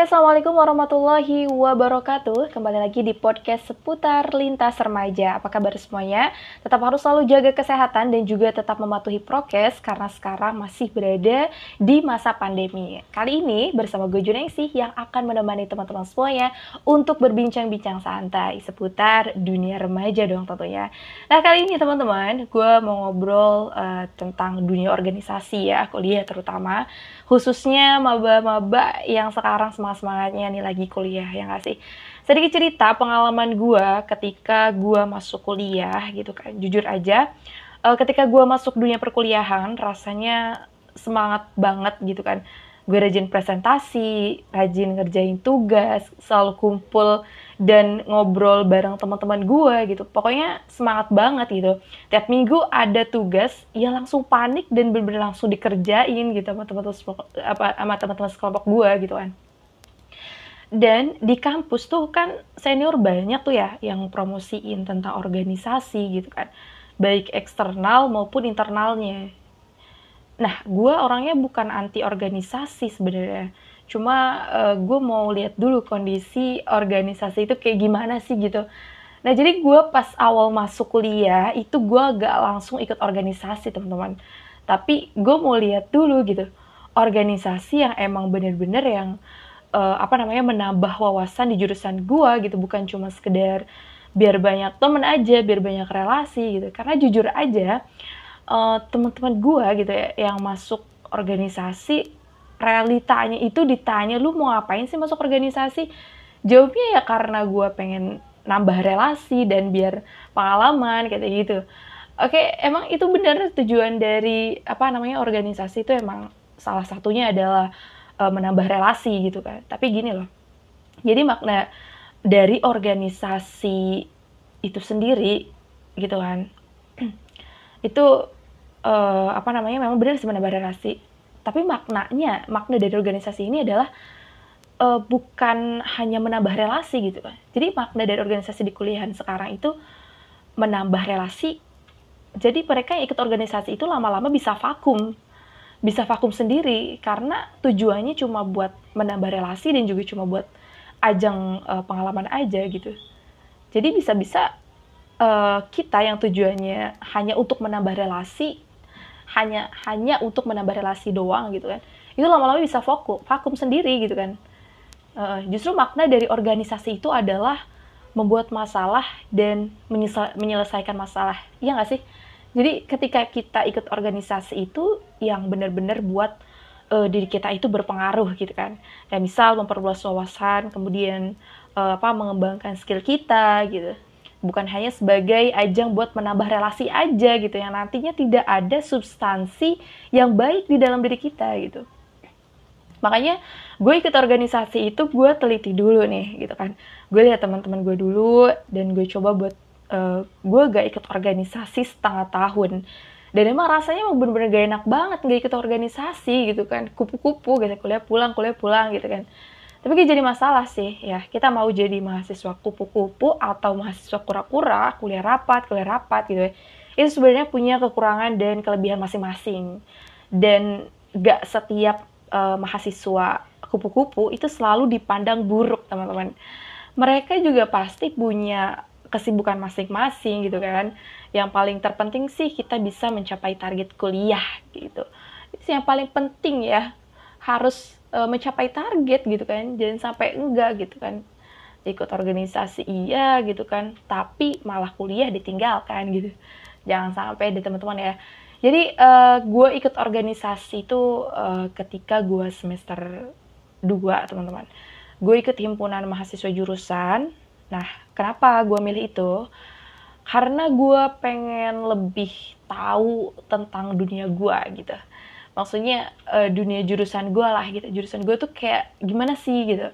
Oke, Assalamualaikum warahmatullahi wabarakatuh. Kembali lagi di podcast seputar lintas remaja. Apa kabar semuanya? Tetap harus selalu jaga kesehatan dan juga tetap mematuhi prokes karena sekarang masih berada di masa pandemi. Kali ini bersama gue Junengsi yang akan menemani teman-teman semuanya untuk berbincang-bincang santai seputar dunia remaja dong tentunya. Nah, kali ini teman-teman, gue mau ngobrol uh, tentang dunia organisasi ya, kuliah terutama. Khususnya maba-maba yang sekarang semangat-semangatnya nih lagi kuliah ya nggak sih? Sedikit cerita pengalaman gue ketika gue masuk kuliah gitu kan jujur aja uh, ketika gue masuk dunia perkuliahan rasanya semangat banget gitu kan. Gue rajin presentasi rajin ngerjain tugas selalu kumpul dan ngobrol bareng teman-teman gue gitu. Pokoknya semangat banget gitu. Tiap minggu ada tugas ya langsung panik dan bener-bener langsung dikerjain gitu sama teman-teman apa sekelompok gue gitu kan dan di kampus tuh kan senior banyak tuh ya yang promosiin tentang organisasi gitu kan. Baik eksternal maupun internalnya. Nah gue orangnya bukan anti organisasi sebenarnya. Cuma uh, eh, gue mau lihat dulu kondisi organisasi itu kayak gimana sih gitu. Nah jadi gue pas awal masuk kuliah itu gue gak langsung ikut organisasi teman-teman. Tapi gue mau lihat dulu gitu. Organisasi yang emang bener-bener yang uh, apa namanya menambah wawasan di jurusan gua gitu. Bukan cuma sekedar biar banyak temen aja biar banyak relasi gitu. Karena jujur aja uh, teman-teman gua gitu ya yang masuk organisasi realitanya itu ditanya lu mau ngapain sih masuk organisasi? Jawabnya ya karena gua pengen nambah relasi dan biar pengalaman kayak gitu. Oke emang itu benar tujuan dari apa namanya organisasi itu emang salah satunya adalah uh, menambah relasi gitu kan. Tapi gini loh jadi makna dari organisasi itu sendiri gitu kan itu uh, apa namanya memang benar sih menambah relasi. Tapi maknanya makna dari organisasi ini adalah uh, bukan hanya menambah relasi gitu kan. Jadi makna dari organisasi di kuliahan sekarang itu menambah relasi jadi mereka yang ikut organisasi itu lama-lama bisa vakum bisa vakum sendiri karena tujuannya cuma buat menambah relasi dan juga cuma buat ajang uh, pengalaman aja gitu. Jadi bisa-bisa uh, kita yang tujuannya hanya untuk menambah relasi, hanya hanya untuk menambah relasi doang gitu kan. Itu lama-lama bisa vakum, vakum sendiri gitu kan. Uh, justru makna dari organisasi itu adalah membuat masalah dan menyelesaikan masalah. Iya nggak sih? Jadi ketika kita ikut organisasi itu yang benar-benar buat uh, diri kita itu berpengaruh gitu kan. Ya misal memperluas wawasan, kemudian uh, apa mengembangkan skill kita gitu. Bukan hanya sebagai ajang buat menambah relasi aja gitu yang nantinya tidak ada substansi yang baik di dalam diri kita gitu. Makanya gue ikut organisasi itu gue teliti dulu nih gitu kan. Gue lihat teman-teman gue dulu dan gue coba buat uh, gue gak ikut organisasi setengah tahun. Dan emang rasanya emang bener-bener gak enak banget gak ikut organisasi gitu kan. Kupu-kupu gitu kuliah pulang kuliah pulang gitu kan. Tapi kayak jadi masalah sih. Ya kita mau jadi mahasiswa kupu-kupu atau mahasiswa kura-kura kuliah rapat kuliah rapat gitu ya. Itu sebenarnya punya kekurangan dan kelebihan masing-masing. Dan gak setiap uh, mahasiswa kupu-kupu itu selalu dipandang buruk teman-teman. Mereka juga pasti punya kesibukan masing-masing gitu kan. Yang paling terpenting sih kita bisa mencapai target kuliah gitu. Itu yang paling penting ya. Harus e, mencapai target gitu kan. Jangan sampai enggak gitu kan. Ikut organisasi iya gitu kan, tapi malah kuliah ditinggalkan gitu. Jangan sampai deh teman-teman ya. Jadi uh, gue ikut organisasi itu uh, ketika gue semester 2 teman-teman. Gue ikut himpunan mahasiswa jurusan Nah, kenapa gue milih itu? Karena gue pengen lebih tahu tentang dunia gue gitu. Maksudnya uh, dunia jurusan gue lah gitu. Jurusan gue tuh kayak gimana sih gitu.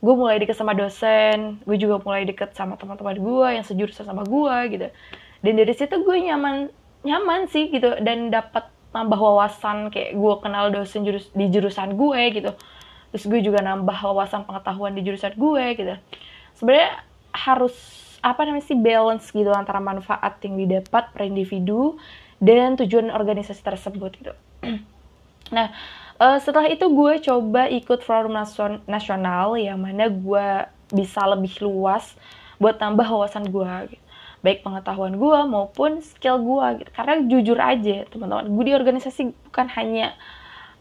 Gue mulai deket sama dosen, gue juga mulai deket sama teman-teman gue yang sejurusan sama gue gitu. Dan dari situ gue nyaman nyaman sih gitu dan dapat nambah wawasan kayak gue kenal dosen jurus di jurusan gue gitu. Terus gue juga nambah wawasan pengetahuan di jurusan gue gitu. Sebenarnya harus apa namanya sih balance gitu antara manfaat yang didapat per individu dan tujuan organisasi tersebut gitu. nah, uh, setelah itu gue coba ikut forum nasional yang mana gue bisa lebih luas buat tambah wawasan gue gitu. baik pengetahuan gue maupun skill gue gitu. karena jujur aja teman-teman gue di organisasi bukan hanya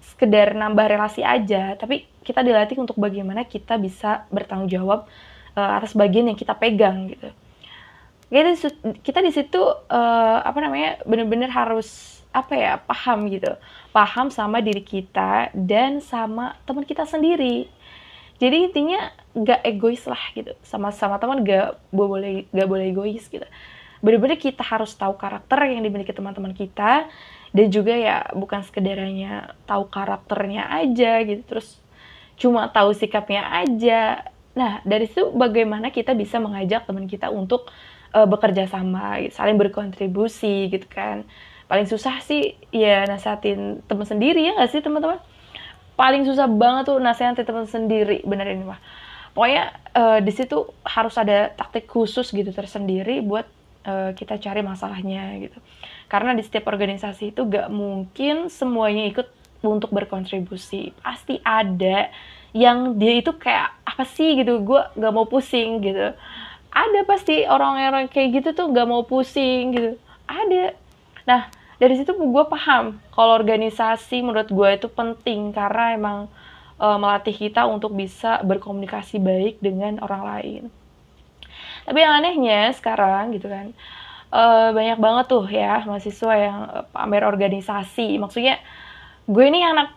sekedar nambah relasi aja tapi kita dilatih untuk bagaimana kita bisa bertanggung jawab uh, atas bagian yang kita pegang gitu. Kita kita di situ uh, apa namanya bener-bener harus apa ya paham gitu. Paham sama diri kita dan sama teman kita sendiri. Jadi intinya gak egois lah gitu. Sama sama teman gak boleh gak boleh egois gitu. Bener-bener kita harus tahu karakter yang dimiliki teman-teman kita dan juga ya bukan sekedarnya tahu karakternya aja gitu. Terus cuma tahu sikapnya aja nah dari situ bagaimana kita bisa mengajak teman kita untuk uh, bekerja sama, gitu, saling berkontribusi gitu kan. Paling susah sih ya nasihatin teman sendiri ya nggak sih teman-teman? Paling susah banget tuh nasihatin teman sendiri, bener ini mah. Pokoknya uh, di situ harus ada taktik khusus gitu tersendiri buat uh, kita cari masalahnya gitu. Karena di setiap organisasi itu gak mungkin semuanya ikut untuk berkontribusi. Pasti ada yang dia itu kayak apa sih? gitu, gue gak mau pusing gitu. Ada pasti orang-orang kayak gitu tuh gak mau pusing gitu. Ada. Nah dari situ gue paham kalau organisasi menurut gue itu penting karena emang e, melatih kita untuk bisa berkomunikasi baik dengan orang lain. Tapi yang anehnya sekarang gitu kan e, banyak banget tuh ya mahasiswa yang pamer organisasi. Maksudnya gue ini anak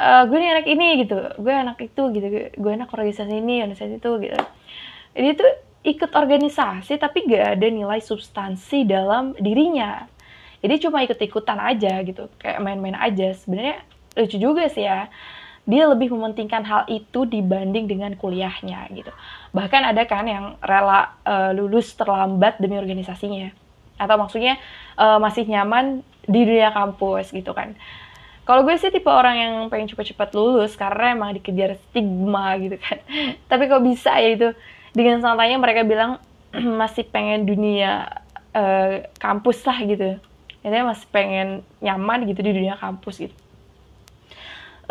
uh, gue ini anak ini gitu gue anak itu gitu gue anak organisasi ini organisasi itu gitu jadi tuh ikut organisasi tapi gak ada nilai substansi dalam dirinya. Jadi cuma ikut-ikutan aja gitu, kayak main-main aja. Sebenarnya lucu juga sih ya. Dia lebih mementingkan hal itu dibanding dengan kuliahnya gitu. Bahkan ada kan yang rela uh, lulus terlambat demi organisasinya. Atau maksudnya uh, masih nyaman di dunia kampus gitu kan. Kalau gue sih tipe orang yang pengen cepat-cepat lulus karena emang dikejar stigma gitu kan. Tapi kok bisa ya itu? Dengan santainya mereka bilang masih pengen dunia uh, kampus lah gitu. Intinya masih pengen nyaman gitu di dunia kampus gitu.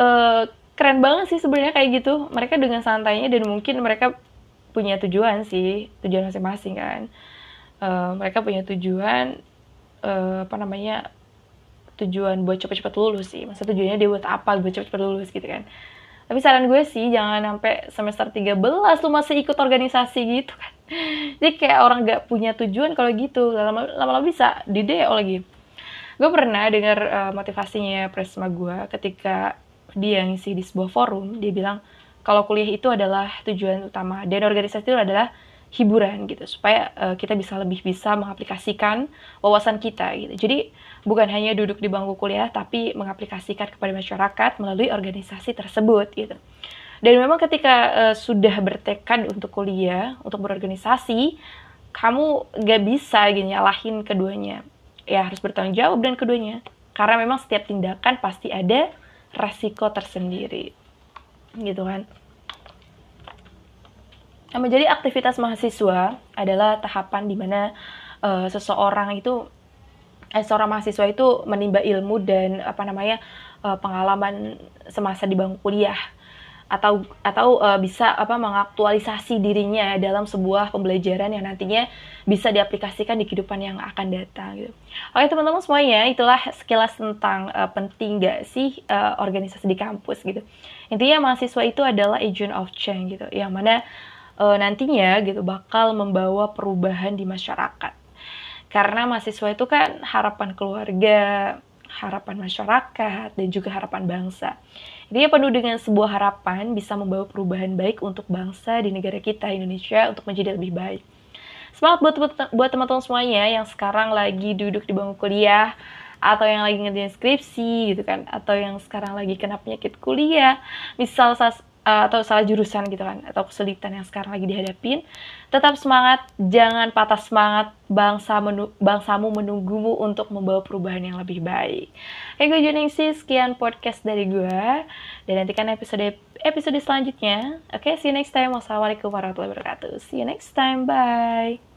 Uh, keren banget sih sebenarnya kayak gitu. Mereka dengan santainya dan mungkin mereka punya tujuan sih tujuan masing-masing kan. Uh, mereka punya tujuan uh, apa namanya tujuan buat cepet-cepet lulus sih. Masa tujuannya dia buat apa? Buat cepet-cepet lulus gitu kan. Tapi saran gue sih jangan sampai semester 13 lu masih ikut organisasi gitu kan. Jadi kayak orang gak punya tujuan kalau gitu, lama-lama bisa di DO lagi. Gue pernah dengar uh, motivasinya Presma gue ketika dia ngisi di sebuah forum, dia bilang kalau kuliah itu adalah tujuan utama. Dan organisasi itu adalah hiburan gitu supaya uh, kita bisa lebih bisa mengaplikasikan wawasan kita gitu. Jadi bukan hanya duduk di bangku kuliah tapi mengaplikasikan kepada masyarakat melalui organisasi tersebut gitu. Dan memang ketika uh, sudah bertekad untuk kuliah, untuk berorganisasi, kamu gak bisa gitu nyalahin keduanya. Ya harus bertanggung jawab dan keduanya. Karena memang setiap tindakan pasti ada resiko tersendiri. Gitu kan. Nah, menjadi aktivitas mahasiswa adalah tahapan di mana uh, seseorang itu eh, seorang mahasiswa itu menimba ilmu dan apa namanya uh, pengalaman semasa di bangku kuliah atau atau uh, bisa apa mengaktualisasi dirinya dalam sebuah pembelajaran yang nantinya bisa diaplikasikan di kehidupan yang akan datang gitu. Oke teman-teman semuanya itulah sekilas tentang uh, penting gak sih uh, organisasi di kampus gitu. Intinya mahasiswa itu adalah agent of change gitu, yang mana uh, nantinya gitu bakal membawa perubahan di masyarakat. Karena mahasiswa itu kan harapan keluarga, harapan masyarakat, dan juga harapan bangsa. Jadi penuh dengan sebuah harapan bisa membawa perubahan baik untuk bangsa di negara kita Indonesia untuk menjadi lebih baik. Semangat buat buat teman-teman semuanya yang sekarang lagi duduk di bangku kuliah atau yang lagi ngerjain skripsi gitu kan atau yang sekarang lagi kena penyakit kuliah misal atau salah jurusan gitu kan atau kesulitan yang sekarang lagi dihadapin tetap semangat jangan patah semangat bangsa menu bangsamu menunggumu untuk membawa perubahan yang lebih baik. Oke gue Juningsi sekian podcast dari gue dan nantikan episode episode selanjutnya. Oke see you next time. Wassalamualaikum warahmatullahi wabarakatuh. See you next time. Bye